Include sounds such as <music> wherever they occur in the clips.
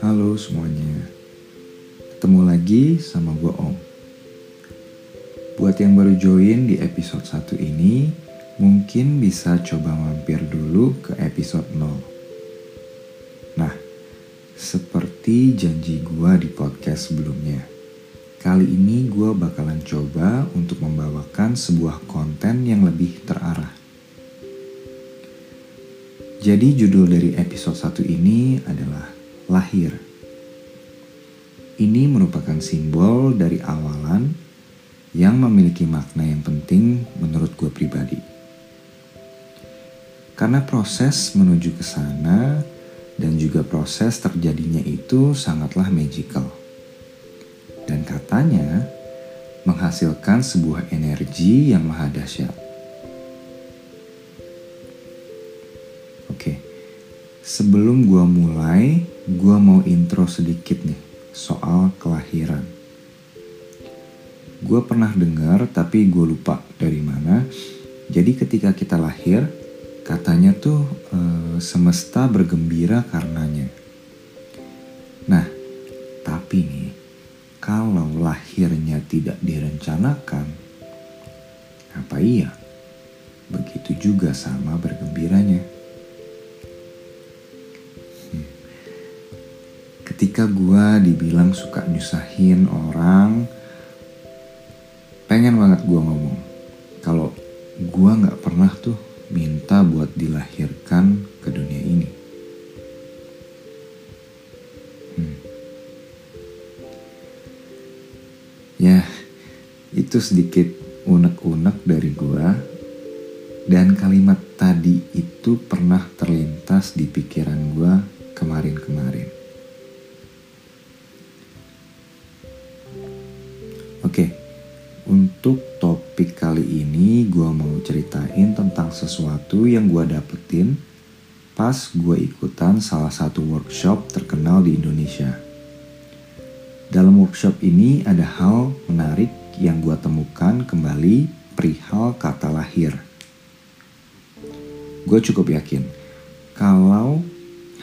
Halo semuanya, ketemu lagi sama gue Om. Buat yang baru join di episode 1 ini, mungkin bisa coba mampir dulu ke episode 0. Nah, seperti janji gue di podcast sebelumnya, kali ini gue bakalan coba untuk membawakan sebuah konten yang lebih terarah. Jadi judul dari episode 1 ini adalah lahir. Ini merupakan simbol dari awalan yang memiliki makna yang penting menurut gue pribadi. Karena proses menuju ke sana dan juga proses terjadinya itu sangatlah magical. Dan katanya menghasilkan sebuah energi yang maha dahsyat. Sebelum gue mulai, gue mau intro sedikit nih soal kelahiran. Gue pernah dengar tapi gue lupa dari mana. Jadi ketika kita lahir, katanya tuh e, semesta bergembira karenanya. Nah, tapi nih, kalau lahirnya tidak direncanakan, apa iya? Begitu juga sama bergembiranya. Dibilang suka nyusahin orang pengen banget gue ngomong kalau gue nggak pernah tuh minta buat dilahirkan ke dunia ini hmm. ya itu sedikit unek-unek dari gue dan kalimat tadi itu pernah terlintas di pikiran gue kemarin-kemarin. Ini gue mau ceritain tentang sesuatu yang gue dapetin pas gue ikutan salah satu workshop terkenal di Indonesia. Dalam workshop ini ada hal menarik yang gue temukan kembali perihal kata lahir. Gue cukup yakin kalau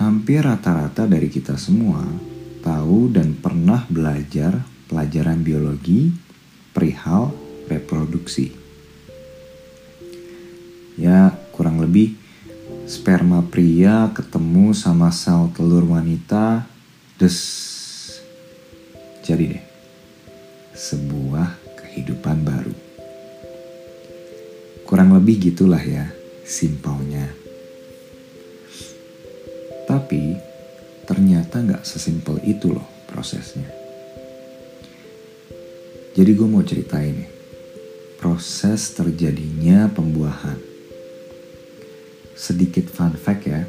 hampir rata-rata dari kita semua tahu dan pernah belajar pelajaran biologi perihal reproduksi. Ya, kurang lebih sperma pria ketemu sama sel telur wanita, des. Jadi deh, sebuah kehidupan baru. Kurang lebih gitulah ya, simpelnya. Tapi ternyata nggak sesimpel itu loh prosesnya. Jadi gue mau ceritain nih, proses terjadinya pembuahan. Sedikit fun fact ya,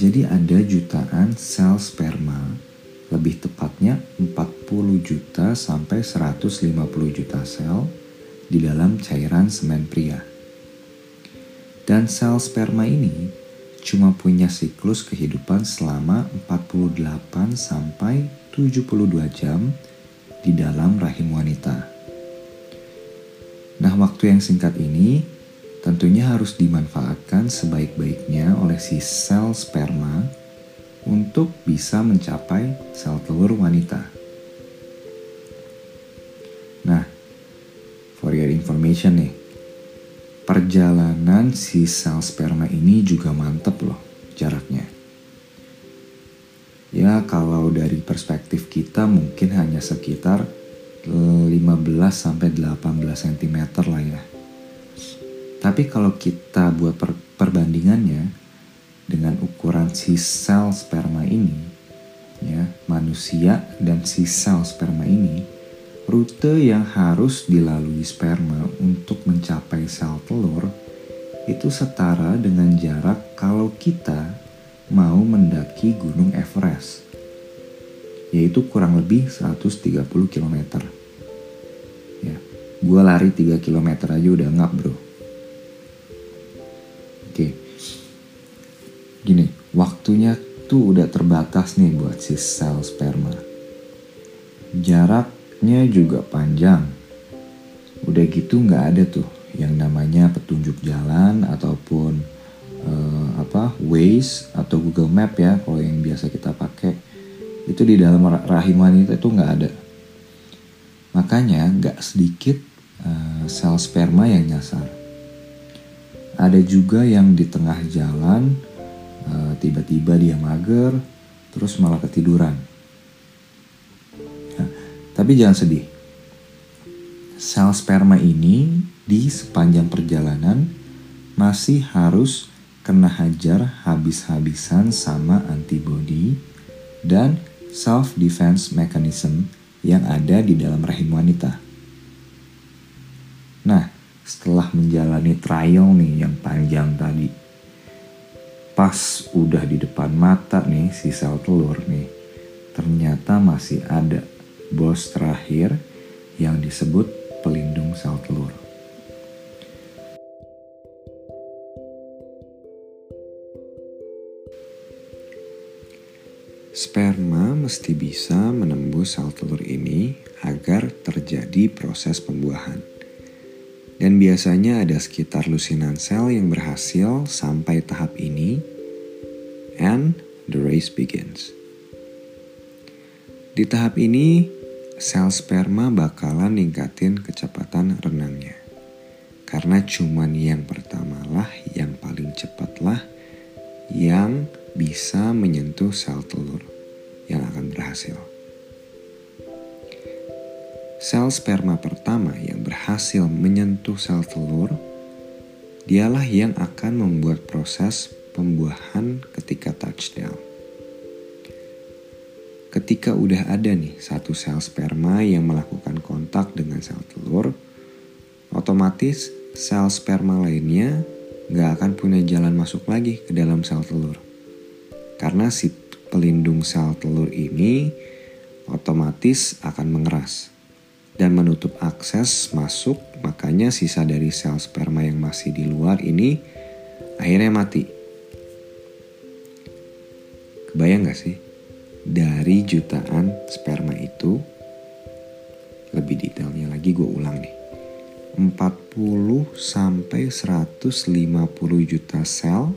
jadi ada jutaan sel sperma, lebih tepatnya 40 juta sampai 150 juta sel di dalam cairan semen pria. Dan sel sperma ini cuma punya siklus kehidupan selama 48 sampai 72 jam di dalam rahim wanita. Nah, waktu yang singkat ini tentunya harus dimanfaatkan sebaik-baiknya oleh si sel sperma untuk bisa mencapai sel telur wanita. Nah, for your information nih, perjalanan si sel sperma ini juga mantep loh jaraknya. Ya kalau dari perspektif kita mungkin hanya sekitar 15 sampai 18 cm lah ya. Tapi kalau kita buat per perbandingannya dengan ukuran si sel sperma ini, ya manusia dan si sel sperma ini, rute yang harus dilalui sperma untuk mencapai sel telur itu setara dengan jarak kalau kita mau mendaki Gunung Everest, yaitu kurang lebih 130 km. Ya, gue lari 3 km aja udah ngap bro. Gini, waktunya tuh udah terbatas nih buat si sel sperma. Jaraknya juga panjang. Udah gitu nggak ada tuh yang namanya petunjuk jalan ataupun Waze atau Google Map ya kalau yang biasa kita pakai itu di dalam rahim wanita itu nggak ada makanya nggak sedikit uh, sel sperma yang nyasar ada juga yang di tengah jalan uh, tiba-tiba dia mager terus malah ketiduran ya, tapi jangan sedih sel sperma ini di sepanjang perjalanan masih harus kena hajar habis-habisan sama antibody dan self defense mechanism yang ada di dalam rahim wanita. Nah, setelah menjalani trial nih yang panjang tadi, pas udah di depan mata nih si sel telur nih, ternyata masih ada bos terakhir yang disebut pelindung sel telur. Sperma mesti bisa menembus sel telur ini agar terjadi proses pembuahan. Dan biasanya ada sekitar lusinan sel yang berhasil sampai tahap ini, and the race begins. Di tahap ini, sel sperma bakalan ningkatin kecepatan renangnya. Karena cuman yang pertama lah, yang paling cepat lah, yang bisa menyentuh sel telur yang akan berhasil. Sel sperma pertama yang berhasil menyentuh sel telur, dialah yang akan membuat proses pembuahan ketika touchdown. Ketika udah ada nih satu sel sperma yang melakukan kontak dengan sel telur, otomatis sel sperma lainnya nggak akan punya jalan masuk lagi ke dalam sel telur. Karena si pelindung sel telur ini otomatis akan mengeras dan menutup akses masuk, makanya sisa dari sel sperma yang masih di luar ini akhirnya mati. Kebayang gak sih? Dari jutaan sperma itu, lebih detailnya lagi gue ulang nih. 40 sampai 150 juta sel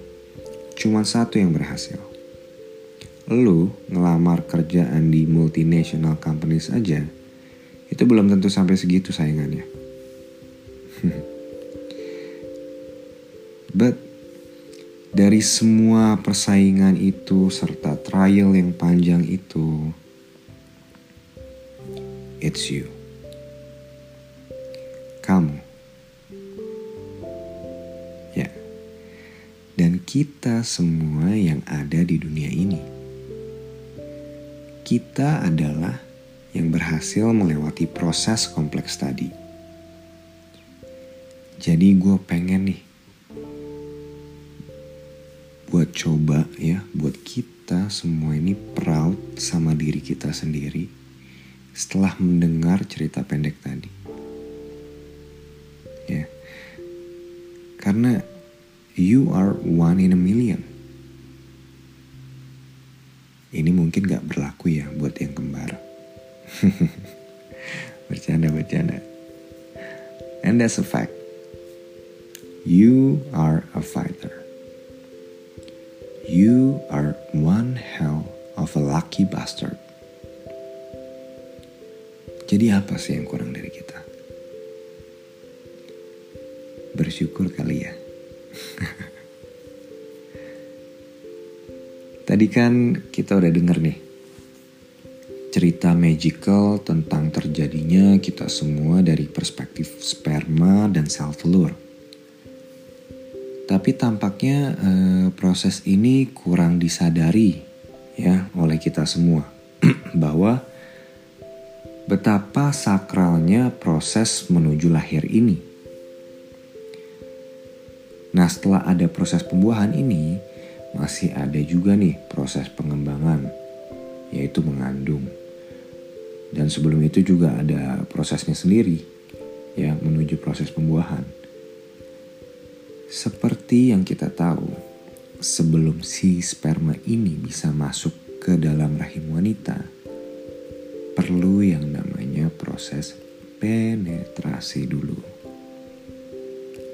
cuma satu yang berhasil. Lu ngelamar kerjaan di multinational companies aja, itu belum tentu sampai segitu saingannya. <laughs> But dari semua persaingan itu serta trial yang panjang itu, it's you kamu. Ya, dan kita semua yang ada di dunia ini. Kita adalah yang berhasil melewati proses kompleks tadi. Jadi gue pengen nih buat coba ya, buat kita semua ini proud sama diri kita sendiri setelah mendengar cerita pendek tadi. Karena you are one in a million. Ini mungkin gak berlaku ya buat yang kembar. <laughs> bercanda, bercanda. And that's a fact. You are a fighter. You are one hell of a lucky bastard. Jadi apa sih yang kurang dari kita? bersyukur kali ya. <laughs> Tadi kan kita udah denger nih cerita magical tentang terjadinya kita semua dari perspektif sperma dan sel telur. Tapi tampaknya eh, proses ini kurang disadari ya oleh kita semua <clears throat> bahwa betapa sakralnya proses menuju lahir ini. Nah setelah ada proses pembuahan ini, masih ada juga nih proses pengembangan, yaitu mengandung. Dan sebelum itu juga ada prosesnya sendiri, ya menuju proses pembuahan. Seperti yang kita tahu, sebelum si sperma ini bisa masuk ke dalam rahim wanita, perlu yang namanya proses penetrasi dulu.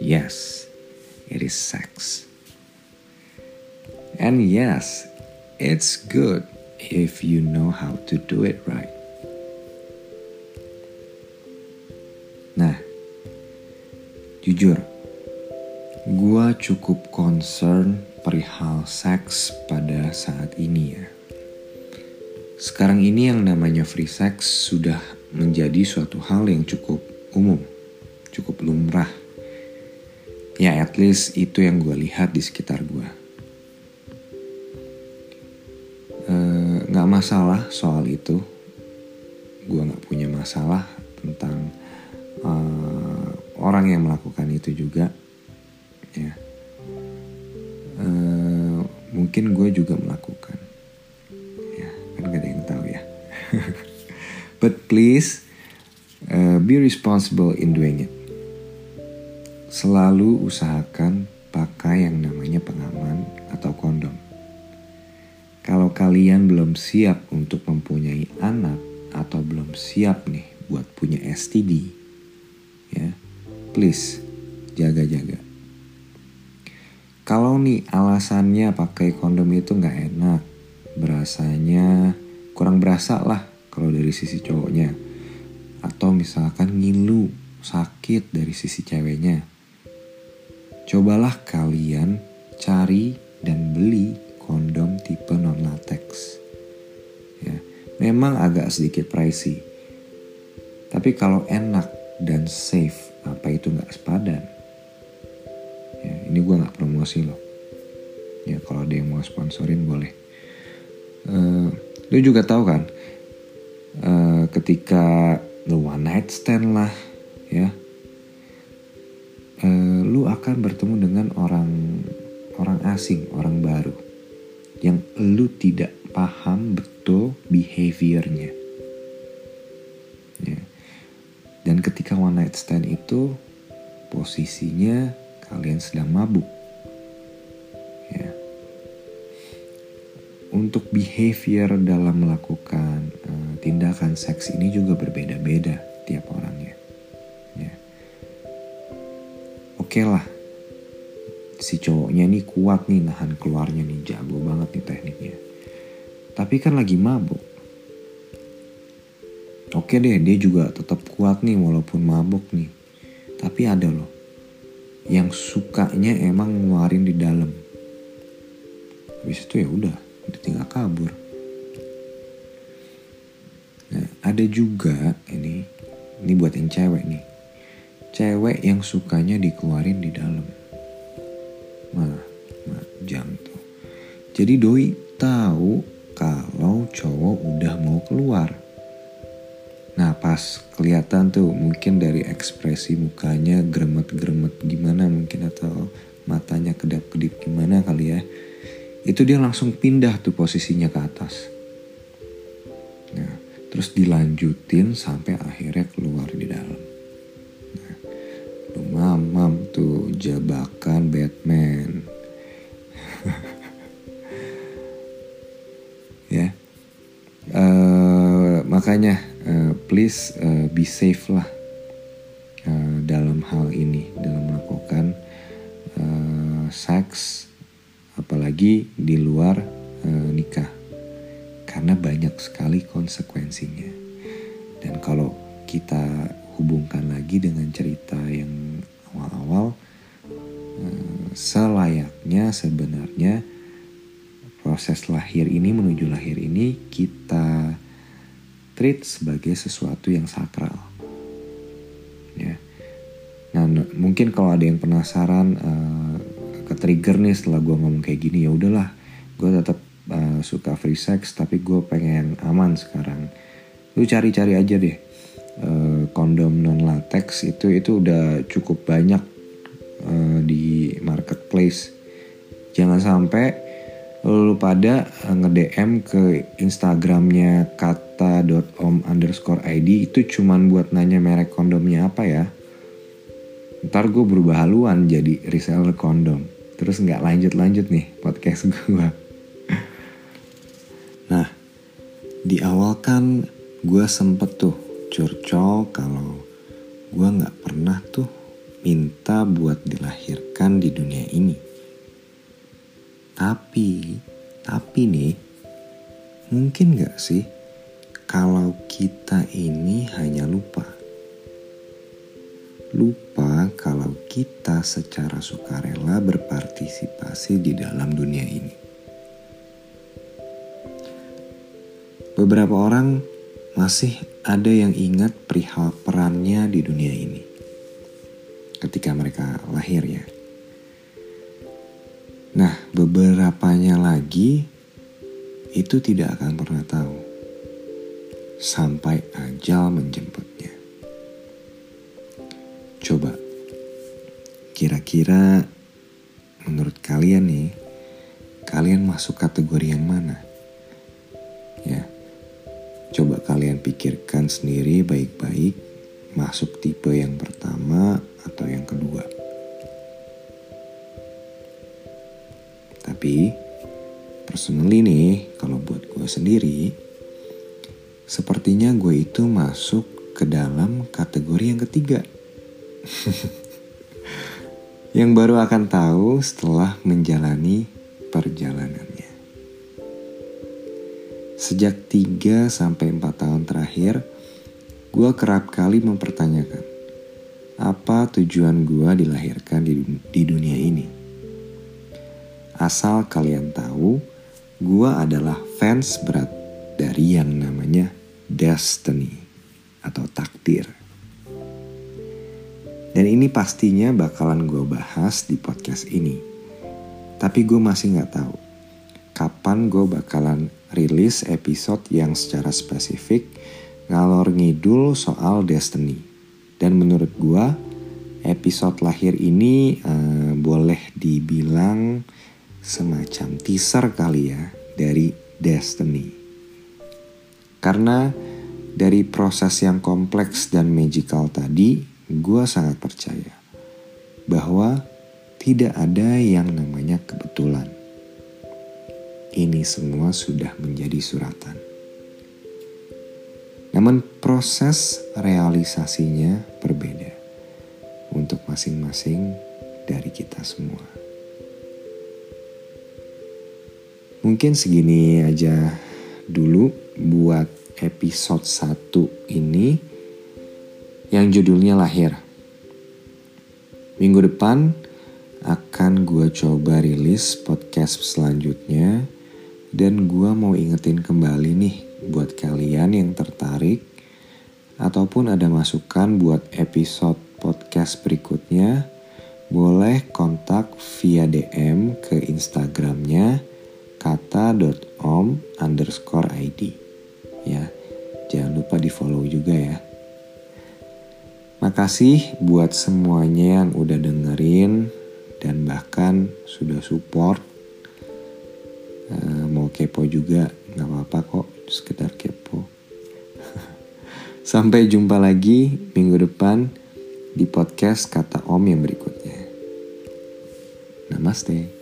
Yes, it is sex. And yes, it's good if you know how to do it right. Jujur, gua cukup concern perihal seks pada saat ini ya. Sekarang ini yang namanya free sex sudah menjadi suatu hal yang cukup umum, cukup lumrah. Ya at least itu yang gue lihat di sekitar gue. Eh, nggak masalah soal itu, gue nggak punya masalah tentang uh, orang yang melakukan itu juga. Ya, uh, mungkin gue juga melakukan. Ya, kan gak ada yang tahu ya. <laughs> But please uh, be responsible in doing it. Selalu usahakan pakai yang namanya pengaman atau kondom. Kalau kalian belum siap untuk mempunyai anak atau belum siap nih buat punya STD, ya, please jaga-jaga. Kalau nih alasannya pakai kondom itu nggak enak, berasanya kurang berasa lah kalau dari sisi cowoknya. Atau misalkan ngilu sakit dari sisi ceweknya. Cobalah kalian cari dan beli kondom tipe non latex ya memang agak sedikit pricey. Tapi kalau enak dan safe apa itu nggak sepadan? Ya ini gue nggak promosi loh. Ya kalau ada yang mau sponsorin boleh. Uh, lu juga tahu kan uh, ketika the one night stand lah ya uh, lu akan bertemu dengan orang orang asing orang baru yang lu tidak paham betul behaviornya dan ketika one night stand itu posisinya kalian sedang mabuk ya untuk behavior dalam melakukan uh, tindakan seks ini juga berbeda-beda tiap orangnya. Ya. Oke okay lah, si cowoknya nih kuat nih nahan keluarnya nih jago banget nih tekniknya. Tapi kan lagi mabuk. Oke deh, dia juga tetap kuat nih walaupun mabuk nih. Tapi ada loh yang sukanya emang ngeluarin di dalam. Habis itu ya udah, tinggal kabur. Nah, ada juga ini ini buat yang cewek nih. Cewek yang sukanya dikeluarin di dalam. Nah, nah jam tuh. Jadi doi tahu kalau cowok udah mau keluar. Nah pas kelihatan tuh mungkin dari ekspresi mukanya gremet-gremet gimana mungkin atau matanya kedap-kedip gimana kali ya itu dia langsung pindah tuh posisinya ke atas. Nah, terus dilanjutin sampai akhirnya keluar di dalam. Nah, mamam tuh jabakan please uh, be safe lah uh, dalam hal ini dalam melakukan uh, seks apalagi di luar e, nikah. Karena banyak sekali konsekuensinya. Dan kalau kita hubungkan lagi dengan cerita yang awal-awal e, selayaknya sebenarnya proses lahir ini menuju lahir ini kita treat sebagai sesuatu yang sakral. Ya. Nah mungkin kalau ada yang penasaran uh, ke trigger nih setelah gue ngomong kayak gini ya udahlah. Gue tetap uh, suka free sex tapi gue pengen aman sekarang. Lu cari-cari aja deh. Uh, kondom non latex itu itu udah cukup banyak uh, di marketplace. Jangan sampai lu pada nge-DM ke Instagramnya kata.om underscore ID itu cuman buat nanya merek kondomnya apa ya ntar gue berubah haluan jadi reseller kondom terus nggak lanjut-lanjut nih podcast <laughs> gue. Nah, di awal kan gue sempet tuh curcol kalau gue nggak pernah tuh minta buat dilahirkan di dunia ini. Tapi, tapi nih, mungkin gak sih kalau kita ini hanya lupa? Lupa kalau kita secara sukarela berpartisipasi di dalam dunia ini. Beberapa orang masih ada yang ingat perihal perannya di dunia ini ketika mereka lahir ya. Nah, beberapanya lagi itu tidak akan pernah tahu sampai ajal menjemputnya. Coba, kira-kira menurut kalian nih, kalian masuk kategori yang mana? Ya, coba kalian pikirkan sendiri baik-baik masuk tipe yang pertama atau yang kedua. Tapi personally nih, kalau buat gue sendiri, sepertinya gue itu masuk ke dalam kategori yang ketiga. <laughs> yang baru akan tahu setelah menjalani perjalanannya. Sejak 3 sampai 4 tahun terakhir, gue kerap kali mempertanyakan, apa tujuan gue dilahirkan di, di dunia ini? Asal kalian tahu, gue adalah fans berat dari yang namanya destiny atau takdir. Dan ini pastinya bakalan gue bahas di podcast ini. Tapi gue masih gak tahu kapan gue bakalan rilis episode yang secara spesifik ngalor ngidul soal destiny. Dan menurut gue episode lahir ini uh, boleh dibilang semacam teaser kali ya dari Destiny. Karena dari proses yang kompleks dan magical tadi, gue sangat percaya bahwa tidak ada yang namanya kebetulan. Ini semua sudah menjadi suratan. Namun proses realisasinya berbeda untuk masing-masing dari kita semua. Mungkin segini aja dulu buat episode 1 ini yang judulnya lahir. Minggu depan akan gue coba rilis podcast selanjutnya dan gue mau ingetin kembali nih buat kalian yang tertarik ataupun ada masukan buat episode podcast berikutnya boleh kontak via DM ke Instagramnya kata.om underscore id. Ya, jangan lupa di follow juga ya. Makasih buat semuanya yang udah dengerin dan bahkan sudah support. Uh, mau kepo juga nggak apa-apa kok, sekedar kepo. <laughs> Sampai jumpa lagi minggu depan di podcast kata Om yang berikutnya. Namaste.